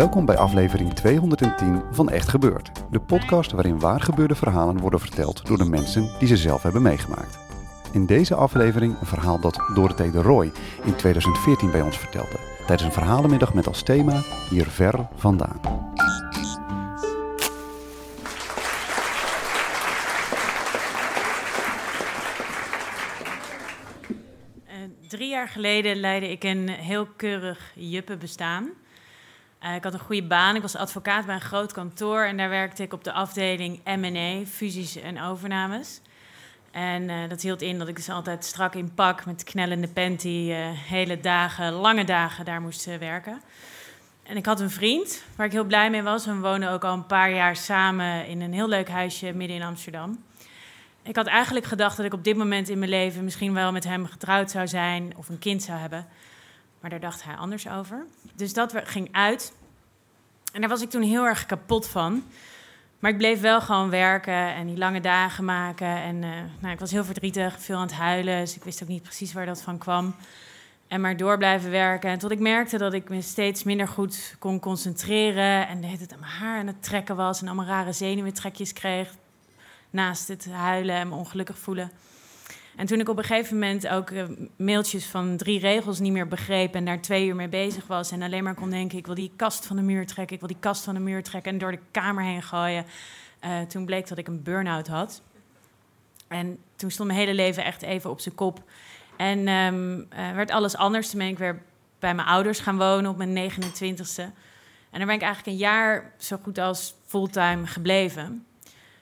Welkom bij aflevering 210 van Echt Gebeurd. De podcast waarin waargebeurde verhalen worden verteld door de mensen die ze zelf hebben meegemaakt. In deze aflevering een verhaal dat Dorothee de Roy in 2014 bij ons vertelde. Tijdens een verhalenmiddag met als thema Hier ver vandaan. Eh, drie jaar geleden leidde ik een heel keurig juppe bestaan. Eh, ik had een goede baan. Ik was advocaat bij een groot kantoor en daar werkte ik op de afdeling M&A, fusies en overnames. En eh, dat hield in dat ik dus altijd strak in pak met knellende panty eh, hele dagen, lange dagen daar moest werken. En ik had een vriend waar ik heel blij mee was. We woonden ook al een paar jaar samen in een heel leuk huisje midden in Amsterdam. Ik had eigenlijk gedacht dat ik op dit moment in mijn leven misschien wel met hem getrouwd zou zijn of een kind zou hebben. Maar daar dacht hij anders over. Dus dat ging uit. En daar was ik toen heel erg kapot van. Maar ik bleef wel gewoon werken en die lange dagen maken. En eh, nou, ik was heel verdrietig, veel aan het huilen. Dus ik wist ook niet precies waar dat van kwam. En maar door blijven werken. En tot ik merkte dat ik me steeds minder goed kon concentreren. En hele tijd aan mijn haar aan het trekken was. En allemaal rare zenuwtrekjes kreeg. Naast het huilen en me ongelukkig voelen. En toen ik op een gegeven moment ook eh, mailtjes van drie regels niet meer begreep en daar twee uur mee bezig was en alleen maar kon denken, ik wil die kast van de muur trekken, ik wil die kast van de muur trekken en door de kamer heen gooien. Eh, toen bleek dat ik een burn-out had. En toen stond mijn hele leven echt even op zijn kop. En ehm, eh, werd alles anders. Toen ben ik weer bij mijn ouders gaan wonen op mijn 29ste. En daar ben ik eigenlijk een jaar zo goed als fulltime gebleven.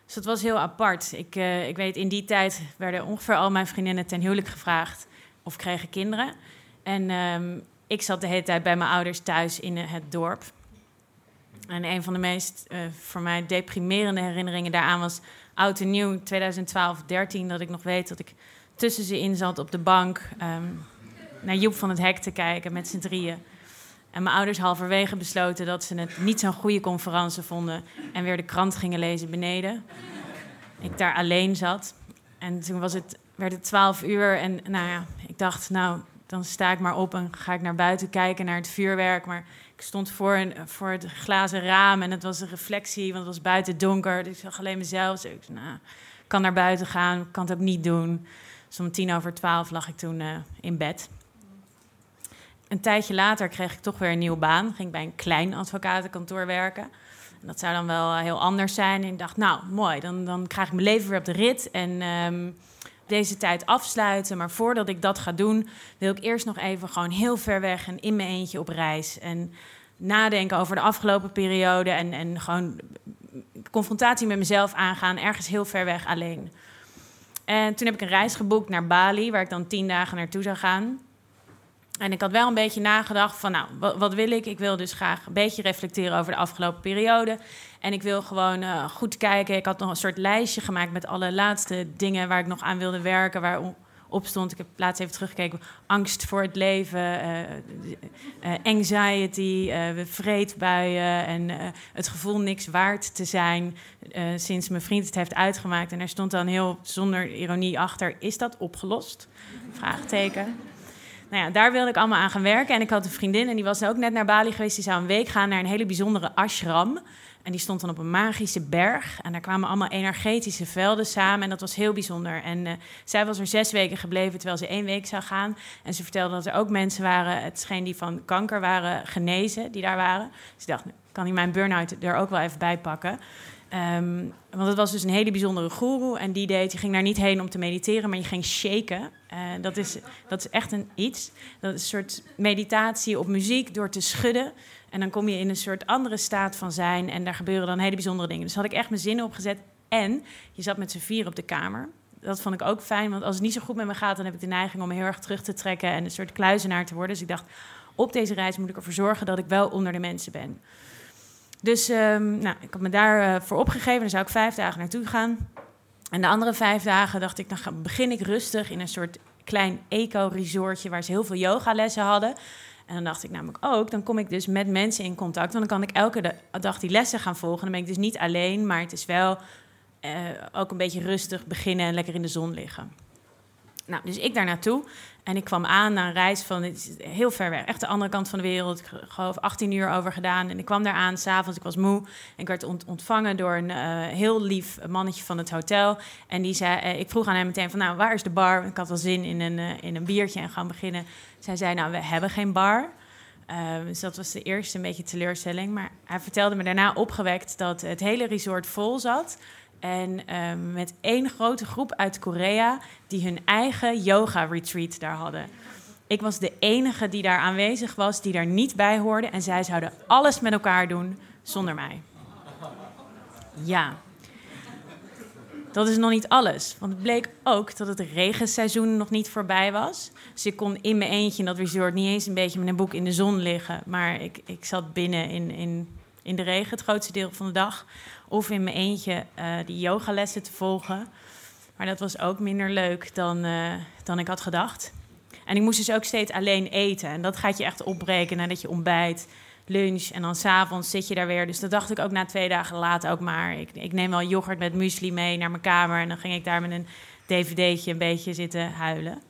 Dus dat was heel apart. Ik, eh, ik weet, in die tijd werden ongeveer al mijn vriendinnen ten huwelijk gevraagd of kregen kinderen. En ehm, ik zat de hele tijd bij mijn ouders thuis in het dorp. En een van de meest eh, voor mij deprimerende herinneringen daaraan was oud en nieuw 2012, 13. Dat ik nog weet dat ik tussen ze in zat op de bank ehm, naar Joep van het Hek te kijken met z'n drieën. En mijn ouders halverwege besloten dat ze het niet zo'n goede conferentie vonden en weer de krant gingen lezen beneden. Ik daar alleen zat. En toen was het, werd het 12 uur en nou ja, ik dacht, nou, dan sta ik maar op en ga ik naar buiten kijken naar het vuurwerk. Maar ik stond voor, een, voor het glazen raam en het was een reflectie, want het was buiten donker. Dus ik zag alleen mezelf. Dus ik zei, nou, kan naar buiten gaan, kan het ook niet doen. Dus om tien over twaalf lag ik toen eh, in bed. Een tijdje later kreeg ik toch weer een nieuwe baan. Ging bij een klein advocatenkantoor werken. En dat zou dan wel eh, heel anders zijn. En ik dacht, nou, mooi, dan, dan krijg ik mijn leven weer op de rit. En ehm, deze tijd afsluiten. Maar voordat ik dat ga doen, wil ik eerst nog even gewoon heel ver weg en in mijn eentje op reis. En nadenken over de afgelopen periode. En, en gewoon confrontatie met mezelf aangaan, ergens heel ver weg alleen. En toen heb ik een reis geboekt naar Bali, waar ik dan tien dagen naartoe zou gaan. En ik had wel een beetje nagedacht van, nou, wat, wil ik? Ik wil dus graag een beetje reflecteren over de afgelopen periode. En ik wil gewoon eh, goed kijken. Ik had nog een soort lijstje gemaakt met alle laatste dingen waar ik nog aan wilde werken, waar o- op stond. Ik heb laatst even teruggekeken. Angst voor het leven, eh, eh, anxiety, vreedbuien en het gevoel niks waard te zijn. sinds mijn vriend het heeft uitgemaakt. En er stond dan heel zonder ironie achter: is dat opgelost? Vraagteken. Nou ja, daar wilde ik allemaal aan gaan werken. En ik had een vriendin en die was ook net naar Bali geweest. Die zou een week gaan naar een hele bijzondere ashram. En die stond dan op een magische berg. En daar kwamen allemaal energetische velden samen. En dat was heel bijzonder. En eh, zij was er zes weken gebleven terwijl ze één week zou gaan. En ze vertelde dat er ook mensen waren, het scheen die van kanker waren genezen, die daar waren. Dus ik dacht, nou, kan ik mijn burn-out er ook wel even bij pakken. Ehm, want het was dus een hele bijzondere guru. En die deed, je ging daar niet heen om te mediteren, maar je ging shaken. Eh, dat, is, dat is echt een iets. Dat is een soort meditatie op muziek door te schudden. En dan kom je in een soort andere staat van zijn. En daar gebeuren dan hele bijzondere dingen. Dus had ik echt mijn zinnen opgezet. En je zat met z'n vier op de kamer. Dat vond ik ook fijn, want als het niet zo goed met me gaat, dan heb ik de neiging om heel erg terug te trekken en een soort kluizenaar te worden. Dus ik dacht, op deze reis moet ik ervoor zorgen dat ik wel onder de mensen ben. Dus um, nou, ik had me daarvoor uh, voor opgegeven. Dan zou ik vijf dagen naartoe gaan. En de andere vijf dagen dacht ik, dan begin ik rustig in een soort klein eco-resortje waar ze heel veel yogalessen hadden. En dan dacht ik namelijk ook, dan kom ik dus met mensen in contact. Want dan kan ik elke dag die lessen gaan volgen. Dan ben ik dus niet alleen, maar het is wel uh, ook een beetje rustig beginnen en lekker in de zon liggen. Nou, dus ik daar naartoe. En ik kwam aan na een reis van heel ver weg, echt de andere kant van de wereld. Ik geloof 18 uur over gedaan. En ik kwam daar aan s'avonds, ik was moe. En ik werd ontvangen door een uh, heel lief mannetje van het hotel. En die zei, uh, ik vroeg aan hem meteen van, nou, waar is de bar? Ik had wel zin in een, uh, in een biertje en gaan beginnen. Zij zei, nou, we hebben geen bar. dus dat was de eerste een beetje teleurstelling. Maar hij vertelde me daarna opgewekt dat het hele resort vol zat en um, met één grote groep uit Korea die hun eigen yoga-retreat daar hadden. Ik was de enige die daar aanwezig was, die daar niet bij hoorde. En zij zouden alles met elkaar doen zonder mij. Ja. Dat is nog niet alles. Want het bleek ook dat het regenseizoen nog niet voorbij was. Dus ik kon in mijn eentje in dat resort niet eens een beetje met een boek in de zon liggen. Maar ik, ik zat binnen in, in, in de regen het grootste deel van de dag of in mijn eentje uh, die yogalessen te volgen. Maar dat was ook minder leuk dan, uh, dan ik had gedacht. En ik moest dus ook steeds alleen eten. En dat gaat je echt opbreken nadat je ontbijt, lunch en dan s'avonds zit je daar weer. Dus dat dacht ik ook na twee dagen later ook maar. Ik, ik neem wel yoghurt met muesli mee naar mijn kamer. En dan ging ik daar met een dvd'tje een beetje zitten huilen.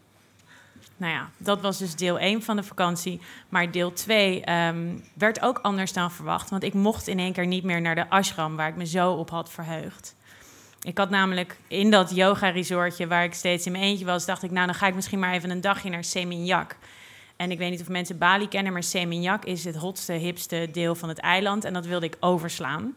Nou ja, dat was dus deel 1 van de vakantie. Maar deel 2 um, ehm, werd ook anders dan verwacht. Want ik mocht in één keer niet meer naar de ashram, waar ik me zo op had verheugd. Ik had namelijk in dat yoga-resortje waar ik steeds in mijn eentje was, dacht ik, nou dan ga ik misschien maar even een dagje naar Seminyak. En ik weet niet of mensen Bali kennen, maar Seminyak is het hotste, hipste deel van het eiland. En dat wilde ik overslaan.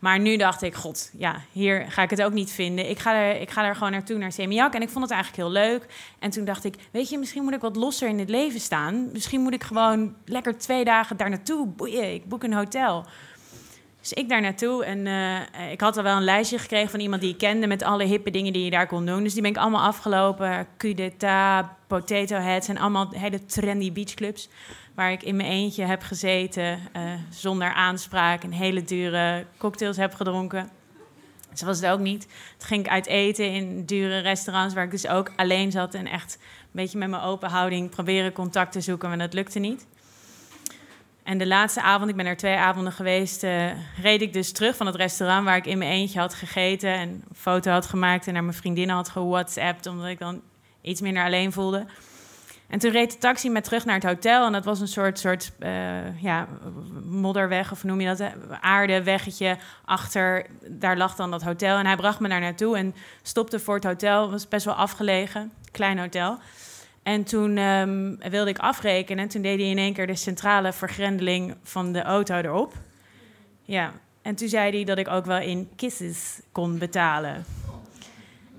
Maar nu dacht ik, god, ja, hier ga ik het ook niet vinden. Ik ga er, ik ga er gewoon naartoe, naar Semiak. En ik vond het eigenlijk heel leuk. En toen dacht ik, weet je, misschien moet ik wat losser in het leven staan. Misschien moet ik gewoon lekker twee dagen daar naartoe. Boeien, ik boek een hotel. Dus ik daar naartoe en uh, ik had al wel een lijstje gekregen van iemand die ik kende met alle hippe dingen die je daar kon doen. Dus die ben ik allemaal afgelopen. Cudeta, Potato Heads en allemaal hele trendy beachclubs waar ik in mijn eentje heb gezeten, uh, zonder aanspraak en hele dure cocktails heb gedronken. Zo was het ook niet. Toen ging ik uit eten in dure restaurants waar ik dus ook alleen zat en echt een beetje met mijn open houding proberen contact te zoeken, maar dat lukte niet. En de laatste avond, ik ben er twee avonden geweest, uh, reed ik dus terug van het restaurant waar ik in mijn eentje had gegeten en een foto had gemaakt en naar mijn vriendinnen had gewhatsappt, omdat ik dan iets minder alleen voelde. En toen reed de taxi met terug naar het hotel. En dat was een soort, soort uh, ja, modderweg, of noem je dat? Aardeweggetje achter. Daar lag dan dat hotel. En hij bracht me daar naartoe en stopte voor het hotel. Het was best wel afgelegen, klein hotel. En toen um, wilde ik afrekenen. En toen deed hij in één keer de centrale vergrendeling van de auto erop. Ja, en toen zei hij dat ik ook wel in kisses kon betalen.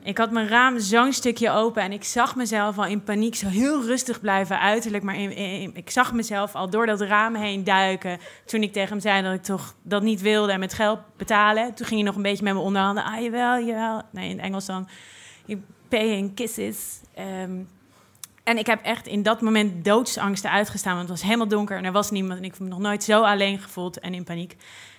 Ik had mijn raam zo'n stukje open en ik zag mezelf al in paniek zo heel rustig blijven uiterlijk. Maar in, ik zag mezelf al door dat raam heen duiken toen ik tegen hem zei dat ik toch dat niet wilde en met geld betalen. Toen ging hij nog een beetje met me onderhandelen. Ah, jawel, jawel. Nee, in het Engels dan. Pay in kisses. Um, en ik heb echt in dat moment doodsangsten uitgestaan, want het was helemaal donker en er was niemand. En ik heb me nog nooit zo alleen gevoeld en in paniek.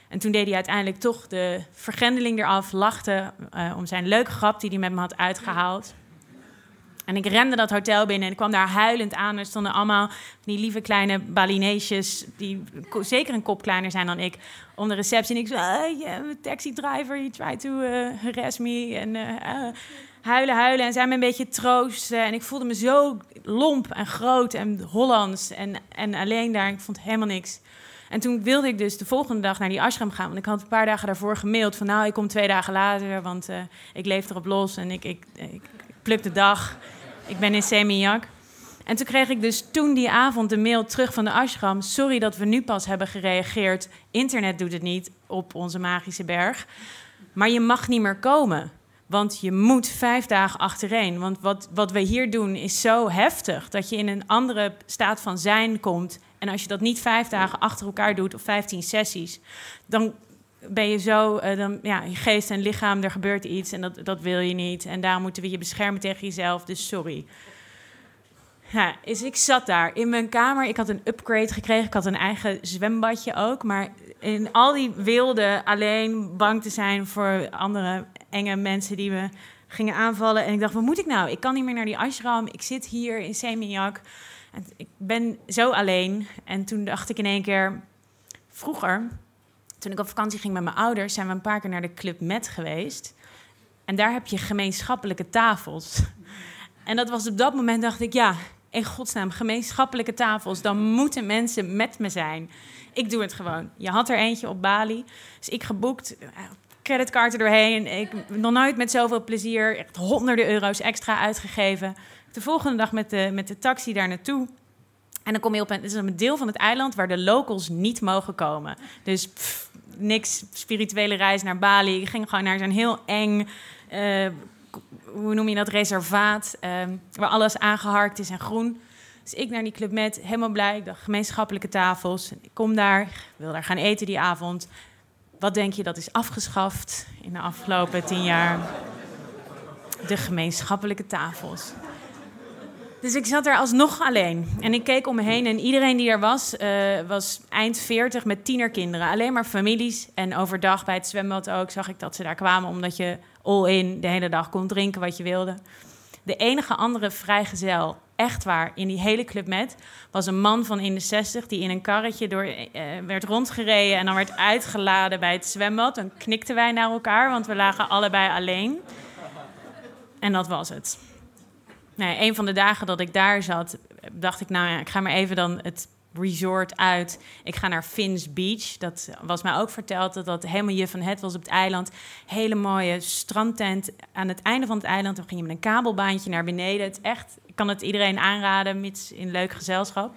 En toen deed hij uiteindelijk toch de vergrendeling eraf, lachte uh, om zijn leuke grap die hij met me had uitgehaald. En ik rende dat hotel binnen en ik kwam daar huilend aan. Er stonden allemaal die lieve kleine Balineesjes, die zeker een kop kleiner zijn dan ik, om de receptie. En ik zei, yeah, taxi driver, he tried to uh, harass me. En uh, huilen, huilen. En zij me een beetje troosten. En ik voelde me zo lomp en groot en Hollands en, en alleen daar. Ik vond helemaal niks. En toen wilde ik dus de volgende dag naar die ashram gaan. Want ik had een paar dagen daarvoor gemaild van... nou, ik kom twee dagen later, want uh, ik leef erop los... en ik, ik, ik, pluk de dag. Ik ben in Seminyak. En toen kreeg ik dus toen die avond de mail terug van de ashram... sorry dat we nu pas hebben gereageerd. Internet doet het niet op onze magische berg. Maar je mag niet meer komen. Want je moet vijf dagen achtereen. Want wat, wat we hier doen is zo heftig dat je in een andere staat van zijn komt. En als je dat niet vijf dagen achter elkaar doet of vijftien sessies, dan ben je zo, eh, dan, ja, je geest en lichaam, er gebeurt iets en dat, dat wil je niet. En daarom moeten we je beschermen tegen jezelf, dus sorry. Ja, dus ik zat daar in mijn kamer. Ik had een upgrade gekregen. Ik had een eigen zwembadje ook. Maar in al die wilde alleen bang te zijn voor andere enge mensen die me gingen aanvallen. En ik dacht, wat moet ik nou? Ik kan niet meer naar die ashram. Ik zit hier in Seminyak. En ik ben zo alleen. En toen dacht ik in één keer, vroeger, toen ik op vakantie ging met mijn ouders, zijn we een paar keer naar de Club Met geweest. En daar heb je gemeenschappelijke tafels. En dat was op dat moment, dacht ik, ja, in godsnaam, gemeenschappelijke tafels. Dan moeten mensen met me zijn. Ik doe het gewoon. Je had er eentje op Bali. Dus ik geboekt, eh, creditcard er doorheen. Ik nog nooit met zoveel plezier, echt honderden euro's extra uitgegeven. De volgende dag met de, met de taxi daar naartoe. En dan kom je op een, is een deel van het eiland waar de locals niet mogen komen. Dus niks spirituele reis naar Bali. Ik ging gewoon naar zo'n heel eng, uh, hoe noem je dat, reservaat. Uh, waar alles aangeharkt is en groen. Dus ik naar die club met, helemaal blij. Ik dacht, gemeenschappelijke tafels. Ik kom daar, wil daar gaan eten die avond. Wat denk je dat is afgeschaft in de afgelopen tien jaar? De gemeenschappelijke tafels. Dus ik zat er alsnog alleen. En ik keek om me heen en iedereen die er was, uh, was eind 40 met tienerkinderen. Alleen maar families. En overdag bij het zwembad ook zag ik dat ze daar kwamen... omdat je all-in de hele dag kon drinken wat je wilde. De enige andere vrijgezel, echt waar, in die hele club met... was een man van in de 60 die in een karretje door, uh, werd rondgereden... en dan werd uitgeladen bij het zwembad. Dan knikten wij naar elkaar, want we lagen allebei alleen. En dat was het nee, een van de dagen dat ik daar zat, dacht ik, nou ja, ik ga maar even dan het resort uit. Ik ga naar Fins Beach. Dat was mij ook verteld dat dat helemaal je van het was op het eiland. Hele mooie strandtent aan het einde van het eiland. Dan ging je met een kabelbaantje naar beneden. Het echt, ik kan het iedereen aanraden, mits in leuk gezelschap.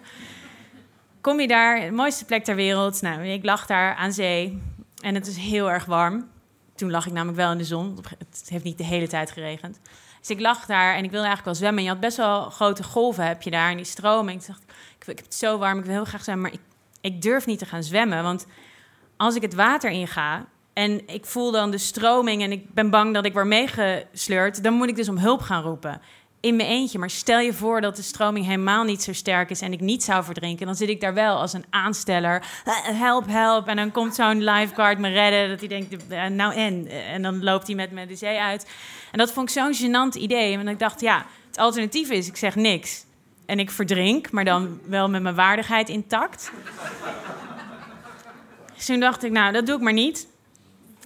Kom je daar, de mooiste plek ter wereld. Nou, ik lag daar aan zee en het is heel erg warm. Toen lag ik namelijk wel in de zon. Het heeft niet de hele tijd geregend. Dus ik lag daar en ik wilde eigenlijk wel zwemmen. je had best wel grote golven, heb je daar, en die stroming. Ik dacht, ik, ik heb het zo warm, ik wil heel graag zwemmen, maar ik, ik durf niet te gaan zwemmen. Want als ik het water inga en ik voel dan de stroming en ik ben bang dat ik word meegesleurd, dan moet ik dus om hulp gaan roepen in mijn eentje. Maar stel je voor dat de stroming helemaal niet zo sterk is en ik niet zou verdrinken. Dan zit ik daar wel als een aansteller. Help, help. En dan komt zo'n lifeguard me redden. Dat hij denkt, eh, nou en? En dan loopt hij met me de zee uit. En dat vond ik zo'n gênant idee. Want ik dacht, ja, het alternatief is, ik zeg niks. En ik verdrink, maar dan wel met mijn waardigheid intact. Dus toen dacht ik, nou, dat doe ik maar niet.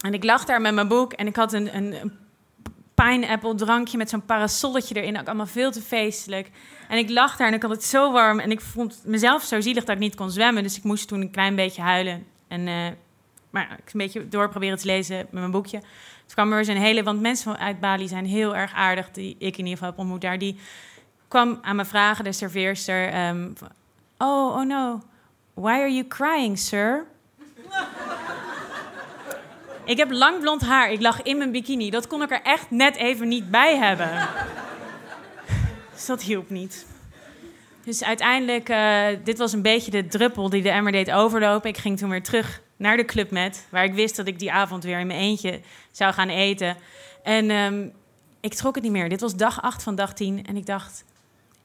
En ik lag daar met mijn boek en ik had een, een, een pineapple drankje met zo'n parasolletje erin. Ook allemaal veel te feestelijk. En ik lag daar en ik had het zo warm. En ik vond mezelf zo zielig dat ik niet kon zwemmen. Dus ik moest toen een klein beetje huilen. En, uh, maar ik een beetje door proberen te lezen met mijn boekje. Toen kwam er zo'n hele... Want mensen uit Bali zijn heel erg aardig, die ik in ieder geval heb ontmoet daar. Die kwam aan me vragen, de serveerster... Um, oh, oh no, why are you crying, sir? Ik heb lang blond haar. Ik lag in mijn bikini. Dat kon ik er echt net even niet bij hebben. Dus dat hielp niet. Dus uiteindelijk, uh, dit was een beetje de druppel die de emmer deed overlopen. Ik ging toen weer terug naar de Club Met, waar ik wist dat ik die avond weer in mijn eentje zou gaan eten. En um, ik trok het niet meer. Dit was dag 8 van dag 10. En ik dacht,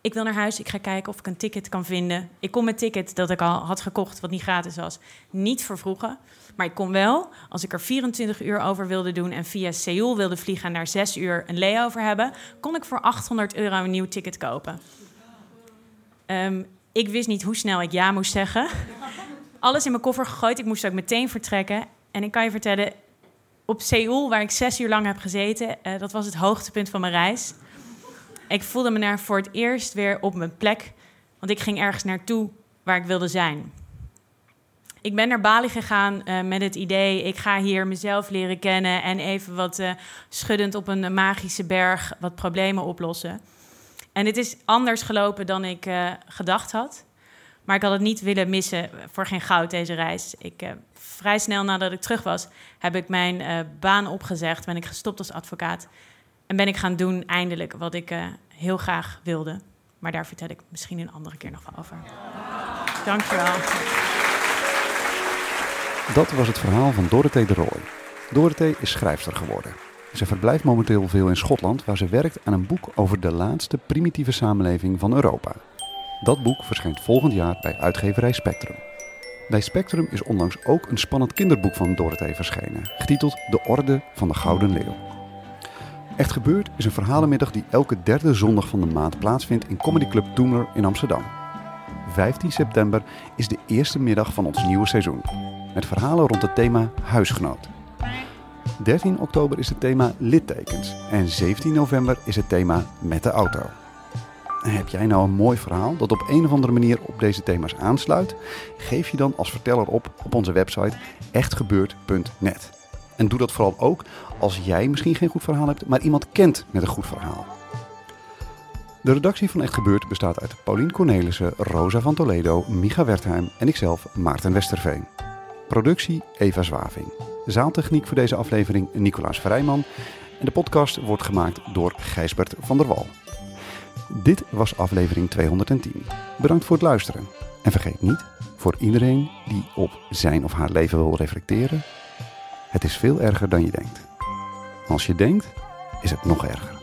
ik wil naar huis. Ik ga kijken of ik een ticket kan vinden. Ik kon mijn ticket dat ik al had gekocht, wat niet gratis was, niet vervroegen. Maar ik kon wel, als ik er 24 uur over wilde doen en via Seoul wilde vliegen en daar 6 uur een layover hebben, kon ik voor 800 euro een nieuw ticket kopen. Um, ik wist niet hoe snel ik ja moest zeggen. Alles in mijn koffer gegooid. Ik moest ook meteen vertrekken. En ik kan je vertellen, op Seoul, waar ik zes uur lang heb gezeten, uh, dat was het hoogtepunt van mijn reis. Ik voelde me daar voor het eerst weer op mijn plek, want ik ging ergens naartoe waar ik wilde zijn ik ben naar Bali gegaan uh, met het idee, ik ga hier mezelf leren kennen en even wat uh, schuddend op een magische berg wat problemen oplossen. En het is anders gelopen dan ik uh, gedacht had. Maar ik had het niet willen missen voor geen goud deze reis. Ik, vrij snel nadat ik terug was, heb ik mijn baan opgezegd. Ben ik gestopt als advocaat. En ben ik gaan doen eindelijk wat ik uh, heel graag wilde. Maar daar vertel ik misschien een andere keer nog wel over. Dankjewel. Dat was het verhaal van Dorothee de Rooij. Dorothee is schrijfster geworden. Ze verblijft momenteel veel in Schotland, waar ze werkt aan een boek over de laatste primitieve samenleving van Europa. Dat boek verschijnt volgend jaar bij uitgeverij Spectrum. Bij Spectrum is onlangs ook een spannend kinderboek van Dorothee verschenen, getiteld De Orde van de Gouden Leeuw. Echt Gebeurd is een verhalenmiddag die elke derde zondag van de maand plaatsvindt in Comedy Club Toemler in Amsterdam. 15 september is de eerste middag van ons nieuwe seizoen, met verhalen rond het thema huisgenoot. 13 oktober is het thema littekens en 17 november is het thema met de auto. Heb jij nou een mooi verhaal dat op een of andere manier op deze thema's aansluit? Geef je dan als verteller op op onze website echtgebeurd.net. En doe dat vooral ook als jij misschien geen goed verhaal hebt, maar iemand kent met een goed verhaal. De redactie van Echt Gebeurd bestaat uit Paulien Cornelissen, Rosa van Toledo, Micha Wertheim en ikzelf, Maarten Westerveen. Productie Eva Zwaving. Zaaltechniek voor deze aflevering Nicolaas Vrijman. En de podcast wordt gemaakt door Gijsbert van der Wal. Dit was aflevering 210. Bedankt voor het luisteren. En vergeet niet, voor iedereen die op zijn of haar leven wil reflecteren, het is veel erger dan je denkt. Als je denkt, is het nog erger.